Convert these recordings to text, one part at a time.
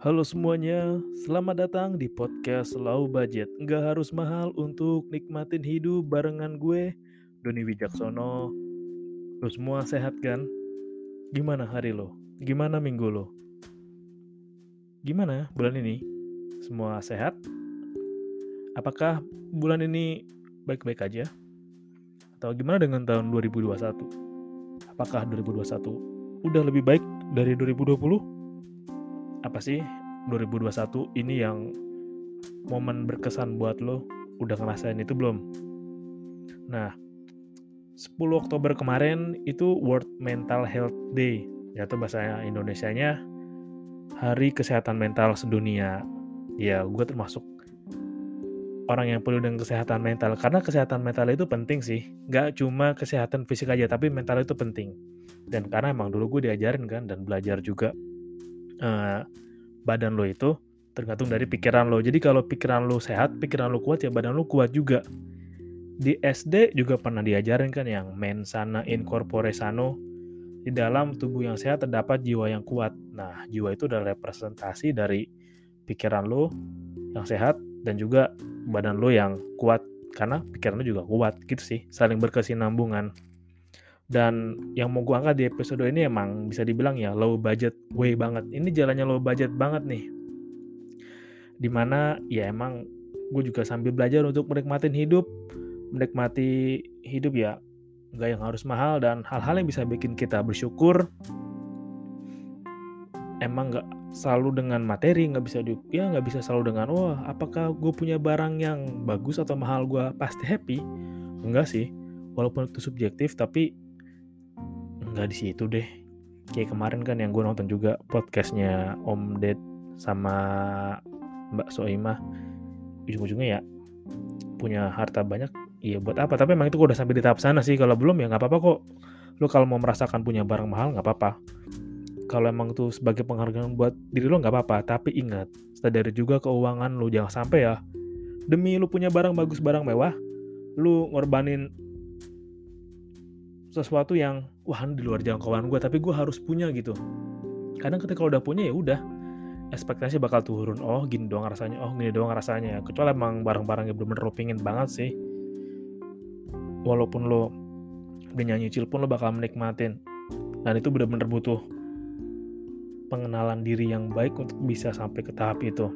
Halo semuanya, selamat datang di podcast Low Budget. Nggak harus mahal untuk nikmatin hidup barengan gue, Doni Wijaksono. Lo semua sehat kan? Gimana hari lo? Gimana minggu lo? Gimana bulan ini? Semua sehat? Apakah bulan ini baik-baik aja? Atau gimana dengan tahun 2021? Apakah 2021 udah lebih baik dari 2020? Apa sih 2021 ini yang momen berkesan buat lo udah ngerasain itu belum? Nah, 10 Oktober kemarin itu World Mental Health Day, yaitu bahasa Indonesianya Hari Kesehatan Mental Sedunia. Ya, gue termasuk orang yang perlu dengan kesehatan mental karena kesehatan mental itu penting sih. Gak cuma kesehatan fisik aja, tapi mental itu penting. Dan karena emang dulu gue diajarin kan dan belajar juga uh, badan lo itu tergantung dari pikiran lo. Jadi kalau pikiran lo sehat, pikiran lo kuat ya badan lo kuat juga. Di SD juga pernah diajarin kan yang mensana in corpore sano. Di dalam tubuh yang sehat terdapat jiwa yang kuat. Nah, jiwa itu adalah representasi dari pikiran lo yang sehat dan juga badan lo yang kuat karena pikiran lo juga kuat gitu sih, saling berkesinambungan. Dan yang mau gue angkat di episode ini emang bisa dibilang ya low budget way banget. Ini jalannya low budget banget nih. Di mana ya emang gue juga sambil belajar untuk menikmati hidup. Menikmati hidup ya nggak yang harus mahal dan hal-hal yang bisa bikin kita bersyukur. Emang nggak selalu dengan materi nggak bisa di, ya nggak bisa selalu dengan wah apakah gue punya barang yang bagus atau mahal gue pasti happy enggak sih walaupun itu subjektif tapi nggak di situ deh. Kayak kemarin kan yang gue nonton juga podcastnya Om Ded sama Mbak Soimah ujung-ujungnya ya punya harta banyak iya buat apa? Tapi emang itu gue udah sampai di tahap sana sih. Kalau belum ya nggak apa-apa kok. Lu kalau mau merasakan punya barang mahal nggak apa-apa. Kalau emang tuh sebagai penghargaan buat diri lo nggak apa-apa. Tapi ingat sadari juga keuangan lu. Jangan sampai ya demi lu punya barang bagus barang mewah lu ngorbanin sesuatu yang wah di luar jangkauan gue tapi gue harus punya gitu. Kadang ketika udah punya ya udah ekspektasi bakal turun. Oh gini doang rasanya oh gini doang rasanya. Kecuali emang barang-barang yang bener-bener lo pingin banget sih. Walaupun lo udah nyanyi cil pun lo bakal menikmatin. Dan itu bener-bener butuh pengenalan diri yang baik untuk bisa sampai ke tahap itu.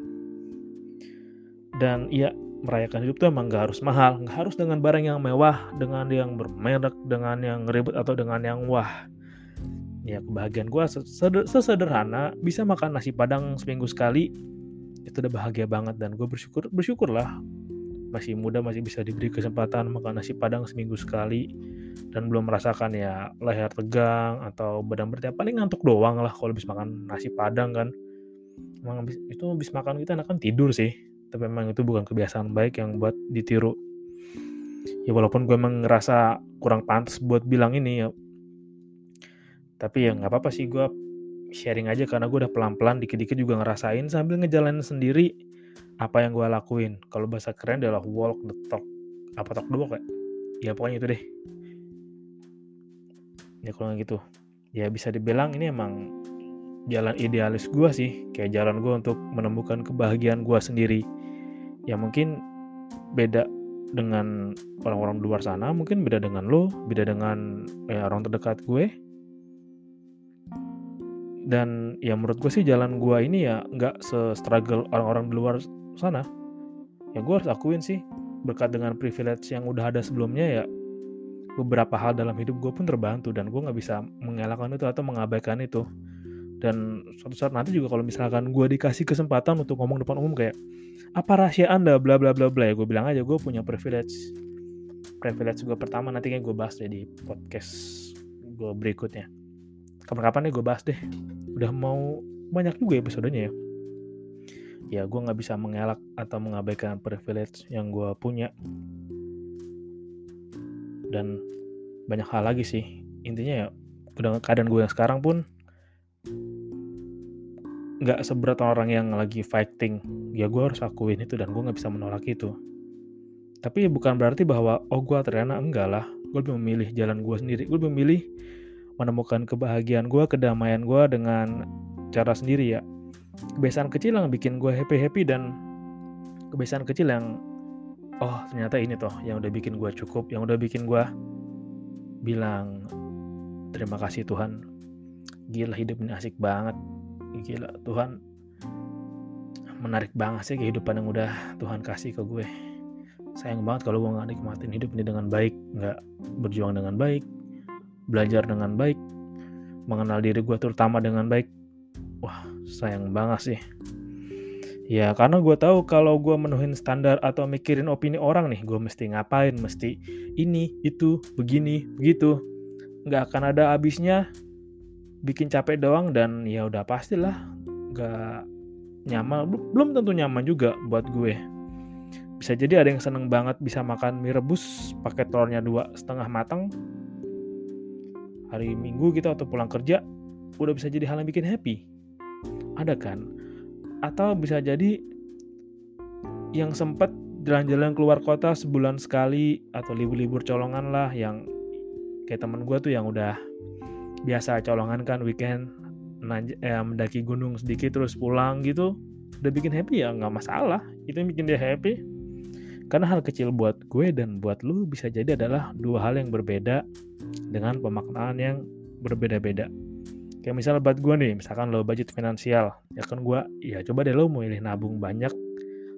Dan iya merayakan hidup tuh emang gak harus mahal, gak harus dengan barang yang mewah, dengan yang bermerek, dengan yang ribet atau dengan yang wah. Ya kebahagiaan gue sesederhana bisa makan nasi padang seminggu sekali itu udah bahagia banget dan gue bersyukur bersyukurlah. Masih muda masih bisa diberi kesempatan makan nasi padang seminggu sekali dan belum merasakan ya leher tegang atau badan berat paling ngantuk doang lah kalau habis makan nasi padang kan. Emang itu habis makan kita enakan tidur sih tapi memang itu bukan kebiasaan baik yang buat ditiru. Ya walaupun gue emang ngerasa kurang pantas buat bilang ini ya. Tapi ya nggak apa-apa sih gue sharing aja karena gue udah pelan-pelan dikit-dikit juga ngerasain sambil ngejalanin sendiri apa yang gue lakuin. Kalau bahasa keren adalah walk the talk. Apa talk the walk ya? Ya pokoknya itu deh. Ya kalau gitu ya bisa dibilang ini emang jalan idealis gue sih. Kayak jalan gue untuk menemukan kebahagiaan gue sendiri ya mungkin beda dengan orang-orang luar sana mungkin beda dengan lo beda dengan ya, orang terdekat gue. Dan ya menurut gue sih jalan gue ini ya nggak se-struggle orang-orang di luar sana. Ya gue harus akuin sih berkat dengan privilege yang udah ada sebelumnya ya beberapa hal dalam hidup gue pun terbantu dan gue nggak bisa mengelakkan itu atau mengabaikan itu dan suatu saat nanti juga kalau misalkan gue dikasih kesempatan untuk ngomong depan umum kayak apa rahasia anda? Bla bla bla bla. Ya gue bilang aja gue punya privilege. Privilege gue pertama nanti kayak gue bahas deh di podcast gue berikutnya. Kapan-kapan nih gue bahas deh. Udah mau banyak juga episodenya ya. Ya gue nggak bisa mengelak atau mengabaikan privilege yang gue punya. Dan banyak hal lagi sih. Intinya ya udah keadaan gue yang sekarang pun nggak seberat orang yang lagi fighting ya gue harus akuin itu dan gue nggak bisa menolak itu tapi bukan berarti bahwa oh gue ternyata enggak lah gue lebih memilih jalan gue sendiri gue lebih memilih menemukan kebahagiaan gue, kedamaian gue dengan cara sendiri ya. Kebiasaan kecil yang bikin gue happy-happy dan kebiasaan kecil yang oh ternyata ini toh yang udah bikin gue cukup, yang udah bikin gue bilang terima kasih Tuhan. Gila hidup ini asik banget. Gila Tuhan menarik banget sih kehidupan yang udah Tuhan kasih ke gue. Sayang banget kalau gue gak nikmatin hidup ini dengan baik, nggak berjuang dengan baik, belajar dengan baik, mengenal diri gue terutama dengan baik. Wah, sayang banget sih. Ya, karena gue tahu kalau gue menuhin standar atau mikirin opini orang nih, gue mesti ngapain, mesti ini, itu, begini, begitu. Nggak akan ada habisnya, bikin capek doang, dan ya udah pastilah nggak nyaman, belum tentu nyaman juga buat gue. Bisa jadi ada yang seneng banget bisa makan mie rebus pakai telurnya dua setengah matang, hari Minggu gitu atau pulang kerja udah bisa jadi hal yang bikin happy. Ada kan? Atau bisa jadi yang sempat jalan-jalan keluar kota sebulan sekali atau libur-libur colongan lah yang kayak temen gue tuh yang udah biasa colongan kan weekend eh, mendaki gunung sedikit terus pulang gitu udah bikin happy ya nggak masalah itu yang bikin dia happy karena hal kecil buat gue dan buat lu bisa jadi adalah dua hal yang berbeda dengan pemaknaan yang berbeda-beda. Kayak misalnya buat gue nih, misalkan lo budget finansial, ya kan gue, ya coba deh lo milih nabung banyak,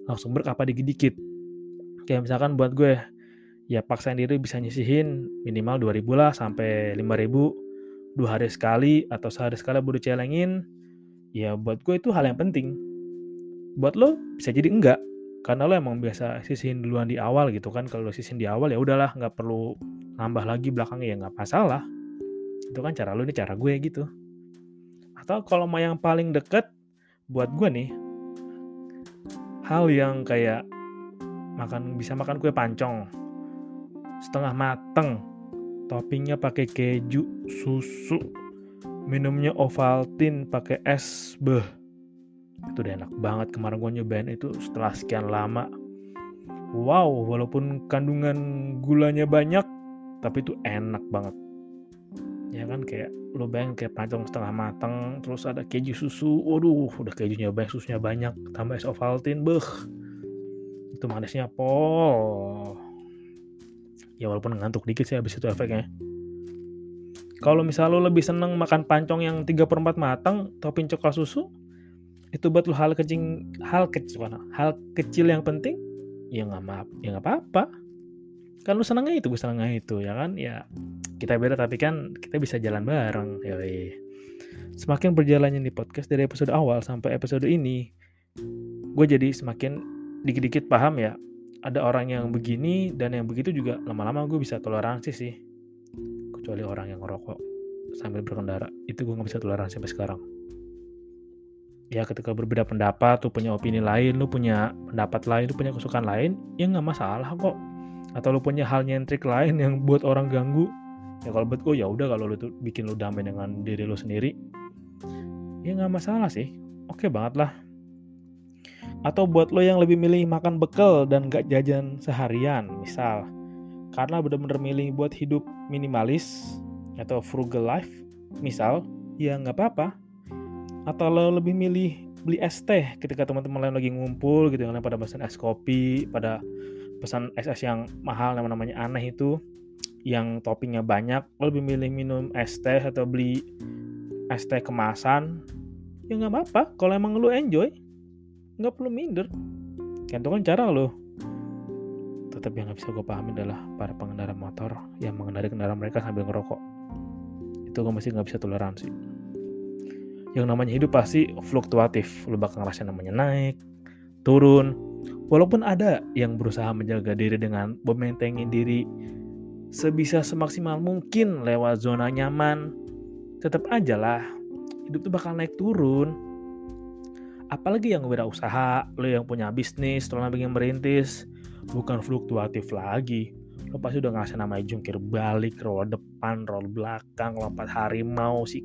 langsung berapa dikit-dikit. Kayak misalkan buat gue, ya paksain diri bisa nyisihin minimal 2000 lah sampai 5000 dua hari sekali atau sehari sekali baru celengin ya buat gue itu hal yang penting. Buat lo bisa jadi enggak karena lo emang biasa sisihin duluan di awal gitu kan. Kalau sisihin di awal ya udahlah nggak perlu nambah lagi belakangnya ya nggak masalah. Itu kan cara lo ini cara gue gitu. Atau kalau mau yang paling deket buat gue nih hal yang kayak makan bisa makan kue pancong setengah mateng toppingnya pakai keju susu. Minumnya Ovaltine pakai es beh. Itu udah enak banget kemarin gue nyobain itu setelah sekian lama. Wow walaupun kandungan gulanya banyak tapi itu enak banget. Ya kan kayak lo bayangin kayak pancong setengah matang terus ada keju susu. Waduh udah kejunya banyak susunya banyak tambah es Ovaltine beh. Itu manisnya pol ya walaupun ngantuk dikit sih habis itu efeknya. Kalau misalnya lo lebih seneng makan pancong yang 3 per 4 matang topping coklat susu itu buat lo hal kecil hal kecil hal kecil yang penting ya nggak maaf ya nggak apa-apa. Kan lu senangnya itu gue senangnya itu ya kan? Ya kita beda tapi kan kita bisa jalan bareng ya semakin berjalannya di podcast dari episode awal sampai episode ini gue jadi semakin dikit-dikit paham ya ada orang yang begini dan yang begitu juga lama-lama gue bisa toleransi sih. Kecuali orang yang ngerokok sambil berkendara. Itu gue nggak bisa toleransi sampai sekarang. Ya ketika berbeda pendapat tuh punya opini lain lu punya pendapat lain lu punya kesukaan lain ya nggak masalah kok. Atau lu punya hal nyentrik lain yang buat orang ganggu ya kalau buat gue ya udah kalau lu tuh bikin lu damai dengan diri lu sendiri ya nggak masalah sih. Oke banget lah atau buat lo yang lebih milih makan bekal dan gak jajan seharian misal. Karena bener-bener milih buat hidup minimalis atau frugal life misal ya nggak apa-apa. Atau lo lebih milih beli es teh ketika teman-teman lain lagi ngumpul gitu yang pada pesan es kopi pada pesan es es yang mahal yang namanya aneh itu yang toppingnya banyak lo lebih milih minum es teh atau beli es teh kemasan ya nggak apa-apa. Kalau emang lu enjoy nggak perlu minder. Itu kan cara lo tetap yang nggak bisa gue pahami adalah para pengendara motor yang mengendari kendaraan mereka sambil ngerokok. Itu gue masih nggak bisa toleransi. Yang namanya hidup pasti fluktuatif. Lu bakal ngerasain namanya naik turun. Walaupun ada yang berusaha menjaga diri dengan membentengi diri sebisa semaksimal mungkin lewat zona nyaman tetap aja lah. Hidup tuh bakal naik turun apalagi yang usaha lo yang punya bisnis lo yang merintis bukan fluktuatif lagi. Lo pasti udah ngasih namanya jungkir balik roll depan roll belakang lompat harimau si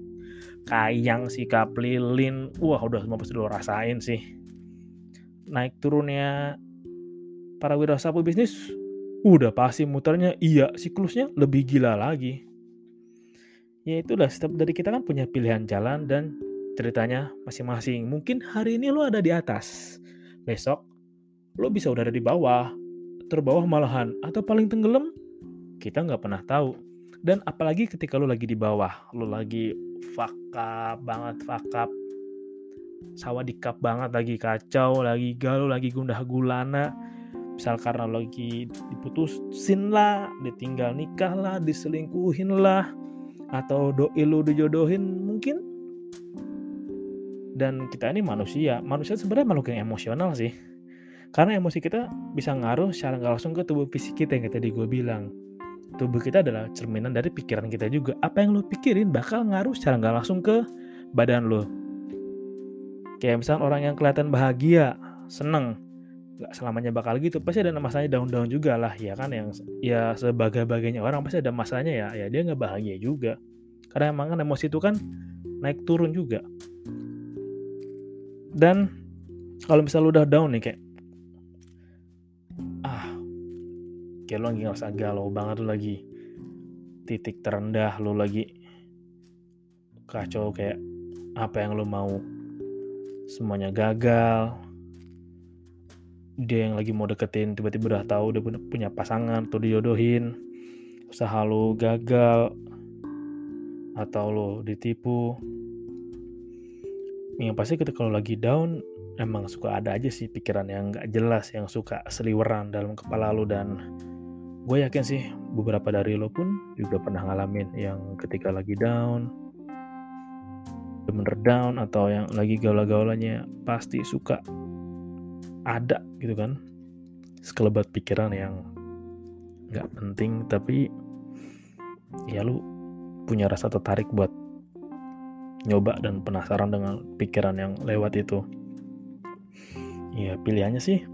kayang si kaplilin wah udah semua pasti lo rasain sih. Naik turunnya para wirausaha bisnis udah pasti muternya iya siklusnya lebih gila lagi. Ya itulah setiap dari kita kan punya pilihan jalan dan ceritanya masing-masing. Mungkin hari ini lo ada di atas, besok lo bisa udah ada di bawah, terbawah malahan, atau paling tenggelam, kita nggak pernah tahu. Dan apalagi ketika lo lagi di bawah, lo lagi fuck up banget, fuck up, sawah dikap banget, lagi kacau, lagi galau, lagi gundah gulana, misal karena lagi diputusin lah, ditinggal nikah lah, diselingkuhin lah, atau doi lu dijodohin mungkin dan kita ini manusia. Manusia sebenarnya makhluk yang emosional sih. Karena emosi kita bisa ngaruh secara nggak langsung ke tubuh fisik kita yang tadi gue bilang. Tubuh kita adalah cerminan dari pikiran kita juga. Apa yang lo pikirin bakal ngaruh secara nggak langsung ke badan lo kayak misalnya orang yang kelihatan bahagia seneng nggak selamanya bakal gitu. Pasti ada masanya daun-daun juga lah ya kan? Yang ya sebagai bagiannya orang pasti ada masanya ya. Ya dia nggak bahagia juga. Karena emang kan emosi itu kan naik turun juga dan kalau misalnya lu udah down nih kayak ah kayak lu lagi ngerasa galau banget lu lagi titik terendah lu lagi kacau kayak apa yang lu mau semuanya gagal dia yang lagi mau deketin tiba-tiba udah tahu udah punya pasangan atau dijodohin usaha lo gagal atau lo ditipu yang pasti kita kalau lagi down emang suka ada aja sih pikiran yang nggak jelas yang suka seliweran dalam kepala lo. Dan gue yakin sih beberapa dari lo pun juga pernah ngalamin yang ketika lagi down bener down atau yang lagi gaul-gaulannya pasti suka ada gitu kan. Sekelebat pikiran yang nggak penting tapi ya lu punya rasa tertarik buat nyoba dan penasaran dengan pikiran yang lewat itu. Ya pilihannya sih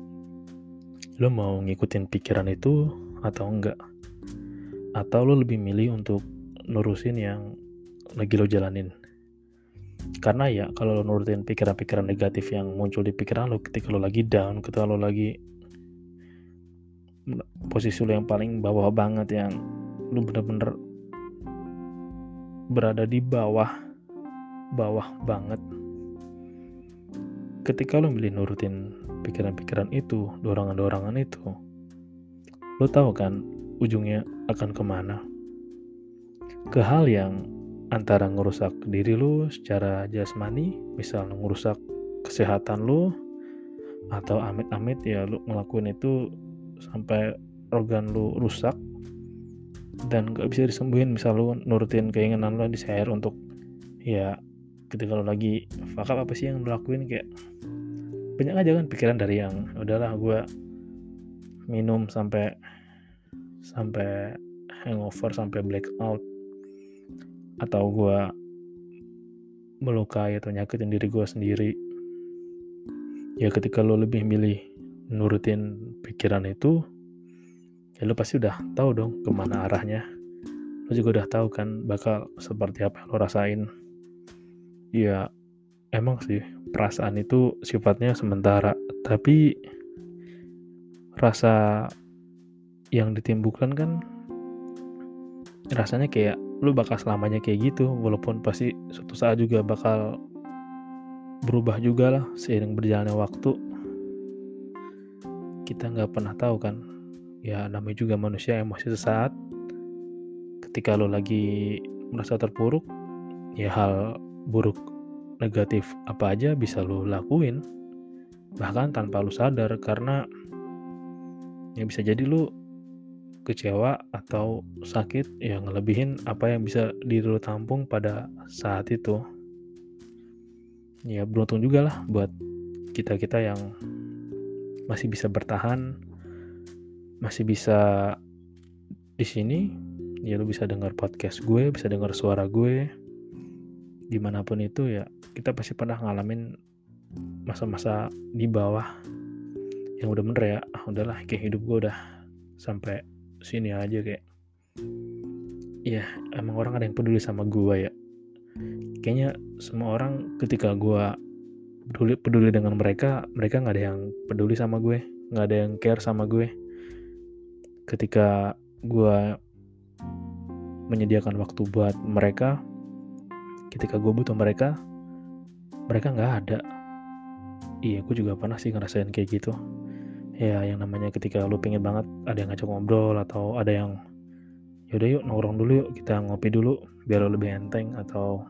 lo mau ngikutin pikiran itu atau enggak? Atau lo lebih milih untuk nurusin yang lagi lo jalanin? Karena ya kalau lo nurutin pikiran-pikiran negatif yang muncul di pikiran lo ketika lo lagi down ketika lo lagi posisi lo yang paling bawah banget yang lo bener-bener berada di bawah bawah banget. Ketika lo milih nurutin pikiran-pikiran itu dorongan-dorongan itu lo tahu kan ujungnya akan ke mana. Ke hal yang antara ngerusak diri lu secara jasmani, misal ngerusak kesehatan lu, atau amit-amit ya lu ngelakuin itu sampai organ lu rusak dan gak bisa disembuhin. Misal lu nurutin keinginan lu di share untuk ya ketika lu lagi fuck apa sih yang lu lakuin kayak banyak aja kan pikiran dari yang udahlah gue minum sampai sampai hangover sampai blackout atau gue melukai atau nyakitin diri gue sendiri. Ya ketika lo lebih milih nurutin pikiran itu ya lo pasti udah tahu dong ke mana arahnya. Lo juga udah tahu kan bakal seperti apa yang lo rasain ya emang sih perasaan itu sifatnya sementara. Tapi rasa yang ditimbulkan kan rasanya kayak lu bakal selamanya kayak gitu. Walaupun pasti suatu saat juga bakal berubah juga lah seiring berjalannya waktu. Kita nggak pernah tahu kan. Ya namanya juga manusia emosi sesaat. Ketika lo lagi merasa terpuruk ya hal buruk negatif apa aja bisa lo lakuin. Bahkan tanpa lu sadar karena ya bisa jadi lu kecewa atau sakit yang ngelebihin apa yang bisa diri lu tampung pada saat itu. Ya beruntung juga lah buat kita-kita yang masih bisa bertahan masih bisa di sini. Ya lu bisa dengar podcast gue bisa dengar suara gue di mana pun itu ya kita pasti pernah ngalamin masa-masa di bawah yang udah bener ya ah udahlah kayak hidup gue udah sampai sini aja kayak. Ya emang orang ada yang peduli sama gue ya. Kayaknya semua orang ketika gue peduli peduli dengan mereka mereka nggak ada yang peduli sama gue nggak ada yang care sama gue. Ketika gue menyediakan waktu buat mereka ketika gue butuh mereka mereka nggak ada. Iya gue juga pernah sih ngerasain kayak gitu. Ya yang namanya ketika lu pengen banget ada yang ngajak ngobrol atau ada yang yaudah yuk nongkrong dulu yuk kita ngopi dulu biar lo lebih enteng atau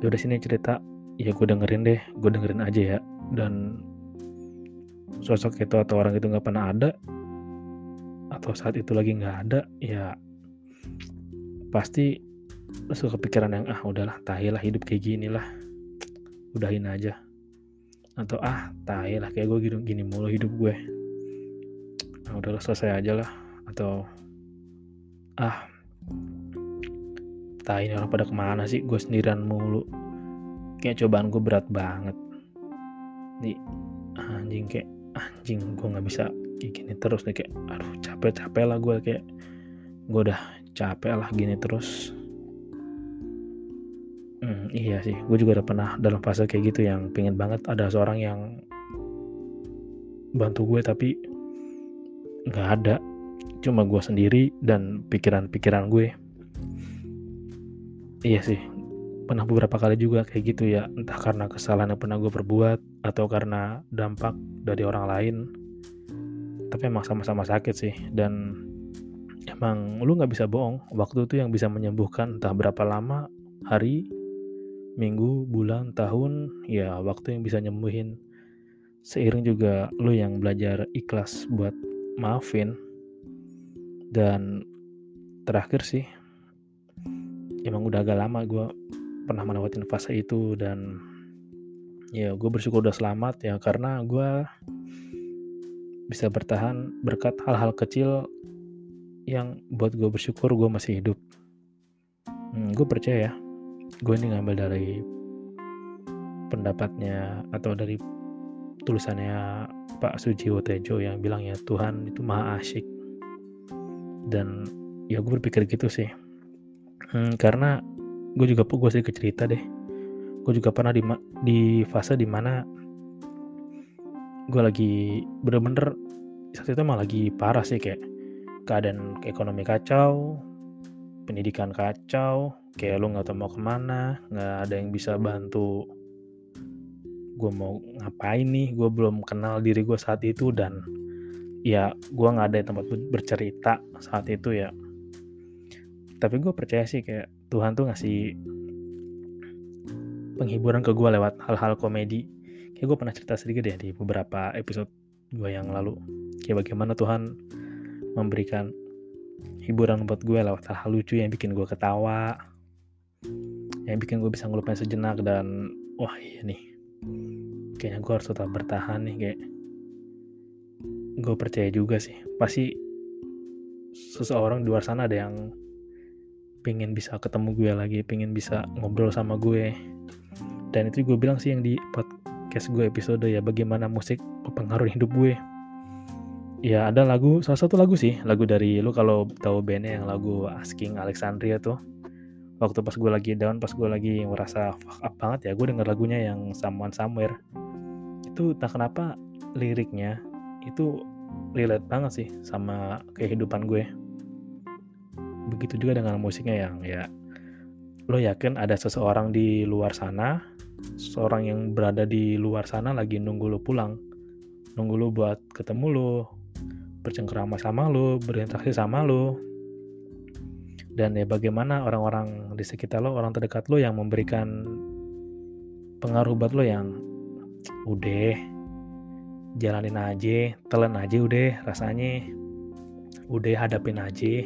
yaudah sini cerita. Ya gue dengerin deh gue dengerin aja ya. Dan sosok itu atau orang itu nggak pernah ada atau saat itu lagi nggak ada ya pasti suka kepikiran yang ah udahlah tahilah hidup kayak gini lah. Udahin aja. Atau ah tai lah kayak gue gini, gini mulu hidup gue. Nah, udahlah selesai aja lah. Atau ah tai ini orang pada ke mana sih? Gue sendirian mulu. Kayak cobaan gue berat banget. Di anjing kayak anjing gue nggak bisa kayak gini terus nih. Kayak aduh capek capek lah gue kayak gue udah capek lah gini terus Hmm, iya sih, gue juga udah pernah dalam fase kayak gitu yang pengen banget ada seorang yang bantu gue tapi nggak ada, cuma gue sendiri dan pikiran-pikiran gue. Iya sih, pernah beberapa kali juga kayak gitu ya, entah karena kesalahan yang pernah gue perbuat atau karena dampak dari orang lain. Tapi emang sama-sama sakit sih. Dan emang lu nggak bisa bohong, waktu itu yang bisa menyembuhkan entah berapa lama hari minggu, bulan, tahun, ya waktu yang bisa nyembuhin. Seiring juga lo yang belajar ikhlas buat maafin. Dan terakhir sih, emang udah agak lama gue pernah melewati fase itu dan ya gue bersyukur udah selamat ya karena gue bisa bertahan berkat hal-hal kecil yang buat gue bersyukur gue masih hidup. Hmm, gue percaya ya gue ini ngambil dari pendapatnya atau dari tulisannya Pak Sujiwo Tejo yang bilang ya Tuhan itu maha asyik. Dan ya gue berpikir gitu sih. Hmm, karena gue juga gue sedikit cerita deh. Gue juga pernah di di fase di mana gue lagi bener-bener saat itu emang lagi parah sih kayak keadaan ekonomi kacau pendidikan kacau kayak lu nggak tahu mau ke mana nggak ada yang bisa bantu gue mau ngapain nih gue belum kenal diri gue saat itu dan ya gue nggak ada tempat bercerita saat itu ya. Tapi gue percaya sih kayak Tuhan tuh ngasih penghiburan ke gue lewat hal-hal komedi. Kayak gue pernah cerita sedikit ya di beberapa episode gue yang lalu. Kayak bagaimana Tuhan memberikan hiburan buat gue lewat hal-hal lucu yang bikin gue ketawa yang bikin gue bisa ngelupain sejenak dan wah iya nih. Kayaknya gue harus tetap bertahan nih kayak gue percaya juga sih. Pasti seseorang di luar sana ada yang pengen bisa ketemu gue lagi pengen bisa ngobrol sama gue. Dan itu gue bilang sih yang di podcast gue episode ya bagaimana musik mempengaruhi hidup gue ya ada lagu salah satu lagu sih lagu dari lu kalau tahu bandnya yang lagu Asking Alexandria tuh. Waktu pas gue lagi down pas gue lagi merasa fuck up banget ya gue denger lagunya yang Someone Somewhere. Itu tak kenapa liriknya itu relate banget sih sama kehidupan gue. Begitu juga dengan musiknya yang ya lo yakin ada seseorang di luar sana seorang yang berada di luar sana lagi nunggu lo pulang nunggu lo buat ketemu lo bercengkrama sama lo berinteraksi sama lo dan ya bagaimana orang-orang di sekitar lo orang terdekat lo yang memberikan pengaruh buat lo yang udah jalanin aja telan aja udah rasanya. Udah hadapin aja.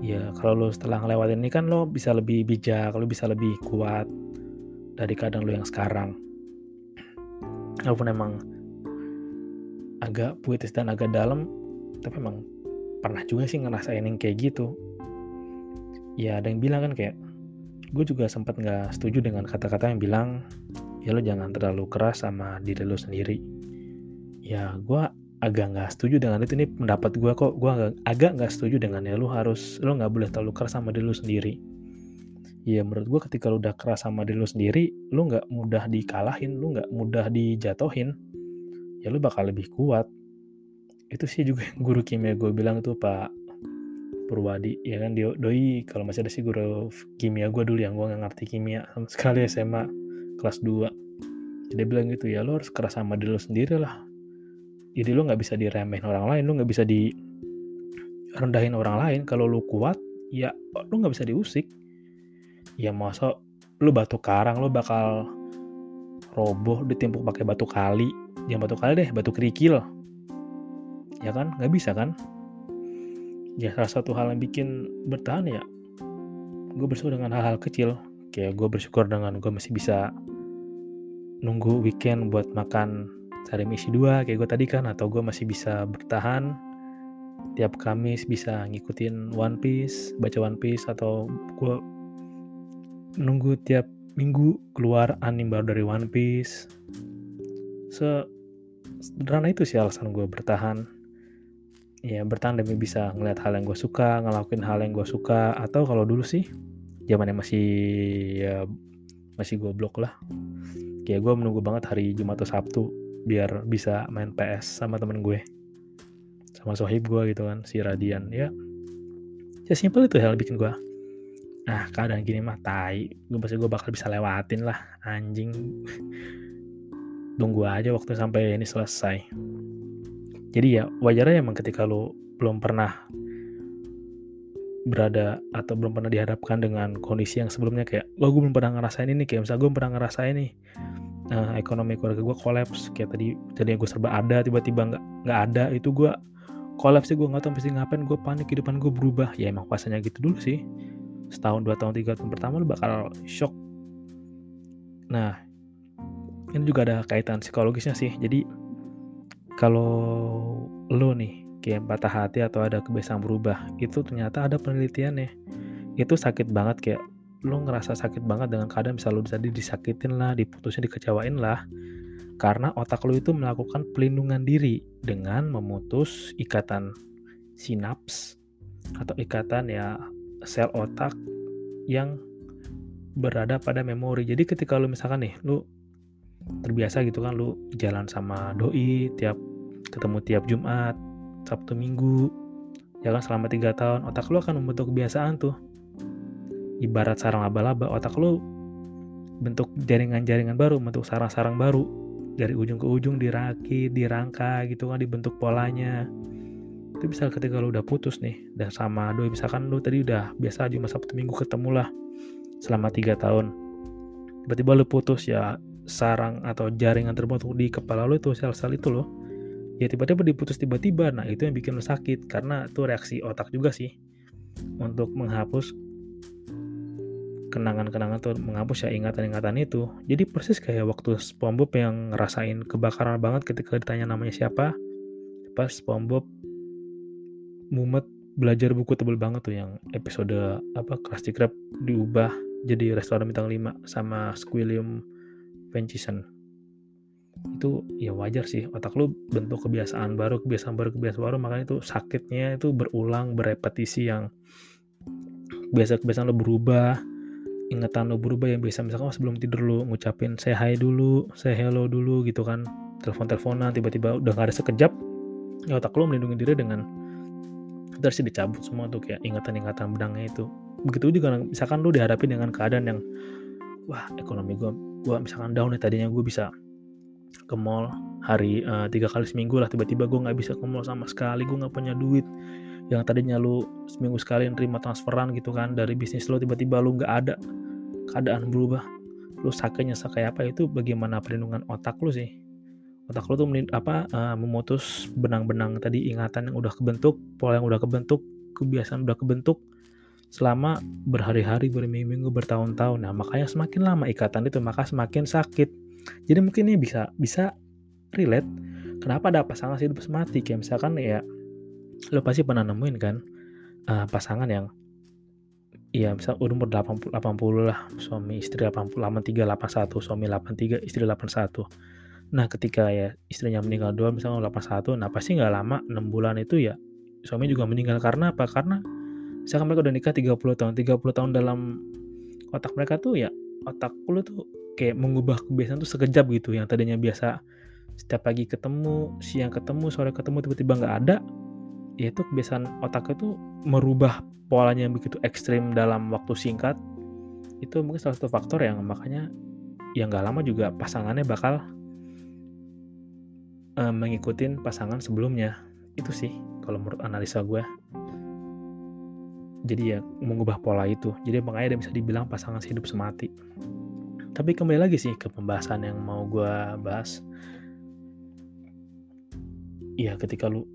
Ya kalau lo setelah ngelewatin ini kan lo bisa lebih bijak lo bisa lebih kuat dari keadaan lo yang sekarang. Walaupun emang agak puitis dan agak dalam tapi emang pernah juga sih ngerasain yang kayak gitu. Ya ada yang bilang kan kayak gue juga sempat nggak setuju dengan kata-kata yang bilang ya lo jangan terlalu keras sama diri lo sendiri. Ya gue agak nggak setuju dengan itu. Ini pendapat gue kok. Gue agak agak nggak setuju dengan ya lo harus lo nggak boleh terlalu keras sama diri lo sendiri. Ya menurut gue ketika lo udah keras sama diri lo sendiri lo nggak mudah dikalahin lo nggak mudah dijatohin ya lo bakal lebih kuat. Itu sih juga guru kimia gue bilang tuh pak Purwadi ya kan dia doi kalau masih ada sih guru kimia gue dulu yang gue nggak ngerti kimia sekali SMA kelas 2 dia bilang gitu ya lo harus keras sama diri lo sendiri lah. Jadi lo nggak bisa diremehin orang lain lo nggak bisa di rendahin orang lain. Kalau lo kuat ya lo nggak bisa diusik. Ya masa lo batu karang lo bakal roboh ditimpuk pakai batu kali jangan batu kali deh batu kerikil. Ya kan? Nggak bisa kan? Ya salah satu hal yang bikin bertahan ya gue bersyukur dengan hal-hal kecil. Kayak gue bersyukur dengan gue masih bisa nunggu weekend buat makan sehari misi dua kayak gue tadi kan atau gue masih bisa bertahan. Tiap Kamis bisa ngikutin One Piece baca One Piece atau gue nunggu tiap minggu keluar anime baru dari One Piece. Se sederhana itu sih alasan gue bertahan. Ya bertahan demi bisa ngeliat hal yang gue suka ngelakuin hal yang gue suka atau kalau dulu sih zamannya masih ya masih gue blok lah. Kayak gue menunggu banget hari Jumat atau Sabtu biar bisa main PS sama temen gue. Sama sohib gue gitu kan si Radian ya. Ya simple itu hal bikin gue nah keadaan gini mah tai gue pasti gue bakal bisa lewatin lah anjing tunggu aja waktu sampai ini selesai. Jadi ya wajarnya emang ketika lo belum pernah berada atau belum pernah dihadapkan dengan kondisi yang sebelumnya kayak wah gue belum pernah ngerasain ini kayak misalnya gue belum pernah ngerasain nih uh, ekonomi keluarga gue kolaps kayak tadi tadi gue serba ada tiba-tiba nggak nggak ada itu gue kolaps sih gue nggak tahu pasti ngapain gue panik kehidupan gue berubah. Ya emang pasanya gitu dulu sih. Setahun dua tahun tiga tahun pertama lo bakal shock. Nah ini juga ada kaitan psikologisnya sih. Jadi kalau lo nih kayak patah hati atau ada kebiasaan berubah itu ternyata ada penelitiannya. Itu sakit banget kayak lo ngerasa sakit banget dengan keadaan bisa lo tadi disakitin lah diputusin dikecewain lah. Karena otak lo itu melakukan pelindungan diri dengan memutus ikatan sinaps atau ikatan ya sel otak yang berada pada memori. Jadi ketika lo misalkan nih lo terbiasa gitu kan lu jalan sama doi tiap ketemu tiap Jumat Sabtu Minggu ya kan selama tiga tahun. Otak lu akan membentuk kebiasaan tuh. Ibarat sarang laba-laba otak lu bentuk jaringan-jaringan baru bentuk sarang-sarang baru. Dari ujung ke ujung dirakit dirangka gitu kan dibentuk polanya. Itu bisa ketika lu udah putus nih dan sama doi misalkan lu tadi udah biasa Jumat Sabtu Minggu ketemu lah selama tiga tahun. Tiba-tiba lu putus ya sarang atau jaringan terbentuk di kepala lo itu sel-sel itu loh. Ya tiba-tiba diputus tiba-tiba. Nah itu yang bikin lo sakit karena itu reaksi otak juga sih untuk menghapus kenangan-kenangan atau menghapus ya ingatan-ingatan itu. Jadi persis kayak waktu SpongeBob yang ngerasain kebakaran banget ketika ditanya namanya siapa. Pas SpongeBob mumet belajar buku tebel banget tuh yang episode apa Krusty Krab diubah jadi restoran bintang 5 sama Squilliam Vencison itu ya wajar sih otak lu bentuk kebiasaan baru kebiasaan baru kebiasaan baru makanya itu sakitnya itu berulang berepetisi yang biasa kebiasaan lo berubah ingatan lo berubah yang biasa. Misalkan oh, sebelum tidur lo ngucapin say hi dulu say hello dulu gitu kan. Telepon teleponan tiba-tiba udah gak ada sekejap ya otak lo melindungi diri dengan terus dicabut semua tuh kayak ingatan-ingatan benangnya itu. Begitu juga misalkan lo dihadapi dengan keadaan yang wah ekonomi gue gue misalkan down nih tadinya gue bisa ke mall hari uh, tiga kali seminggu lah tiba-tiba gue nggak bisa ke mall sama sekali gue nggak punya duit. Yang tadinya lu seminggu sekali nerima transferan gitu kan dari bisnis lo tiba-tiba lu nggak ada keadaan berubah. Lu sakitnya kayak apa itu bagaimana perlindungan otak lu sih? Otak lu tuh apa uh, memutus benang-benang tadi ingatan yang udah kebentuk pola yang udah kebentuk kebiasaan udah kebentuk selama berhari-hari berminggu-minggu bertahun-tahun. Nah makanya semakin lama ikatan itu maka semakin sakit. Jadi mungkin ini bisa bisa relate. Kenapa ada pasangan hidup semati kayak misalkan ya lo pasti pernah nemuin kan uh, pasangan yang Iya, misal umur 80, 80 lah, suami istri 80, 83, 81, suami 83, istri 81. Nah, ketika ya istrinya meninggal dua, misalnya 81, nah pasti nggak lama, 6 bulan itu ya suami juga meninggal. Karena apa? Karena misalkan mereka udah nikah 30 tahun, 30 tahun dalam otak mereka tuh ya otak lu tuh kayak mengubah kebiasaan tuh sekejap gitu. Yang tadinya biasa setiap pagi ketemu, siang ketemu, sore ketemu tiba-tiba nggak ada, ya itu kebiasaan otak itu merubah polanya yang begitu ekstrim dalam waktu singkat. Itu mungkin salah satu faktor yang makanya yang nggak lama juga pasangannya bakal uh, mengikutin pasangan sebelumnya. Itu sih kalau menurut analisa gue jadi ya mengubah pola itu. Jadi makanya dia bisa dibilang pasangan hidup semati. Tapi kembali lagi sih ke pembahasan yang mau gue bahas. Ya ketika lu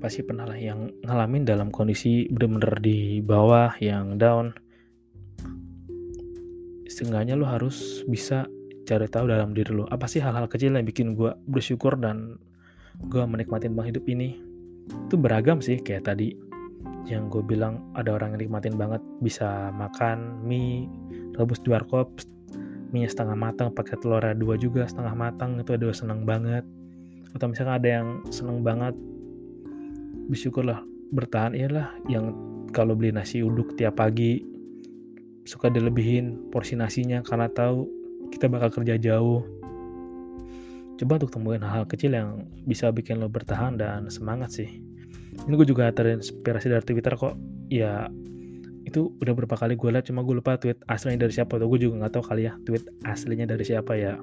pasti pernah lah yang ngalamin dalam kondisi bener-bener di bawah yang down. Setengahnya lu harus bisa cari tahu dalam diri lu apa sih hal-hal kecil yang bikin gue bersyukur dan gue menikmatin bang hidup ini. Itu beragam sih kayak tadi yang gue bilang ada orang yang nikmatin banget. Bisa makan mie rebus di warkop mie setengah matang pakai telur dua juga setengah matang itu ada senang banget. Atau misalkan ada yang seneng banget bersyukurlah bertahan iyalah yang kalau beli nasi uduk tiap pagi suka dilebihin porsi nasinya karena tahu kita bakal kerja jauh. Coba untuk temuin hal-hal kecil yang bisa bikin lo bertahan dan semangat sih ini gue juga terinspirasi dari Twitter kok. Ya itu udah berapa kali gue lihat cuma gue lupa tweet aslinya dari siapa tuh gue juga nggak tahu kali ya tweet aslinya dari siapa ya.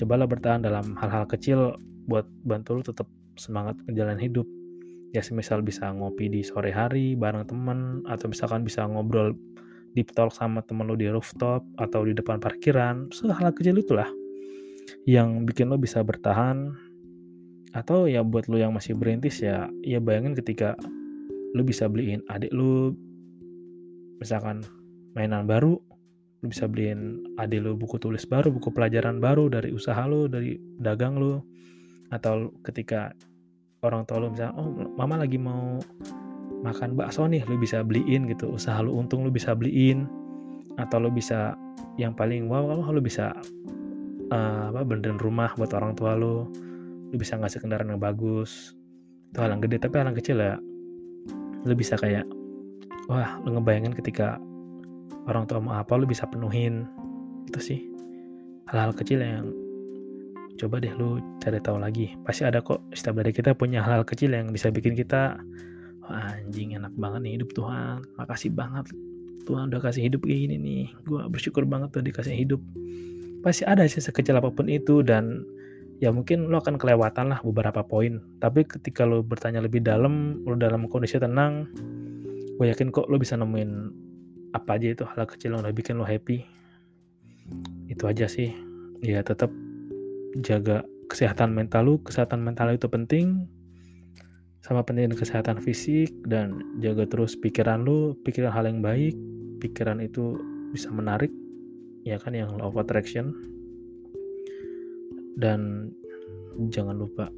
Cobalah bertahan dalam hal-hal kecil buat bantu lo tetap semangat menjalani hidup. Ya semisal bisa ngopi di sore hari bareng temen atau misalkan bisa ngobrol deep talk sama temen lo di rooftop atau di depan parkiran hal kecil itulah yang bikin lo bisa bertahan atau ya buat lo yang masih berintis ya ya bayangin ketika lo bisa beliin adik lo misalkan mainan baru lo bisa beliin adik lo buku tulis baru buku pelajaran baru dari usaha lo dari dagang lo atau ketika orang tua lu misalnya oh mama lagi mau makan bakso nih lu bisa beliin gitu usaha lu untung lu bisa beliin. Atau lu bisa yang paling wow kalau lu bisa uh, apa benerin rumah buat orang tua lu lu bisa ngasih kendaraan yang bagus. Itu hal yang gede tapi hal yang kecil ya. Lu bisa kayak wah lu ngebayangin ketika orang tua mau apa lu bisa penuhin. Itu sih hal-hal kecil yang coba deh lu cari tahu lagi. Pasti ada kok setiap dari kita punya hal-hal kecil yang bisa bikin kita oh, anjing enak banget nih hidup Tuhan. Makasih banget. Tuhan udah kasih hidup kayak gini nih. Gue bersyukur banget tuh dikasih hidup. Pasti ada sih sekecil apa pun itu dan ya mungkin lo akan kelewatan lah beberapa poin. Tapi ketika lo bertanya lebih dalam lo dalam kondisi tenang gue yakin kok lo bisa nemuin apa aja itu hal kecil yang udah bikin lo happy. Itu aja sih. Ya tetap jaga kesehatan mental lu. Kesehatan mental itu penting. Sama penting kesehatan fisik dan jaga terus pikiran lu. Pikiran hal yang baik pikiran itu bisa menarik. Ya kan yang law of attraction dan jangan lupa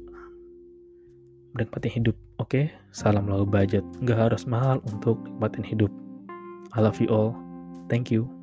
menikmati hidup oke? Okay? salam low budget. Nggak harus mahal untuk nikmatin hidup. I love you all. Thank you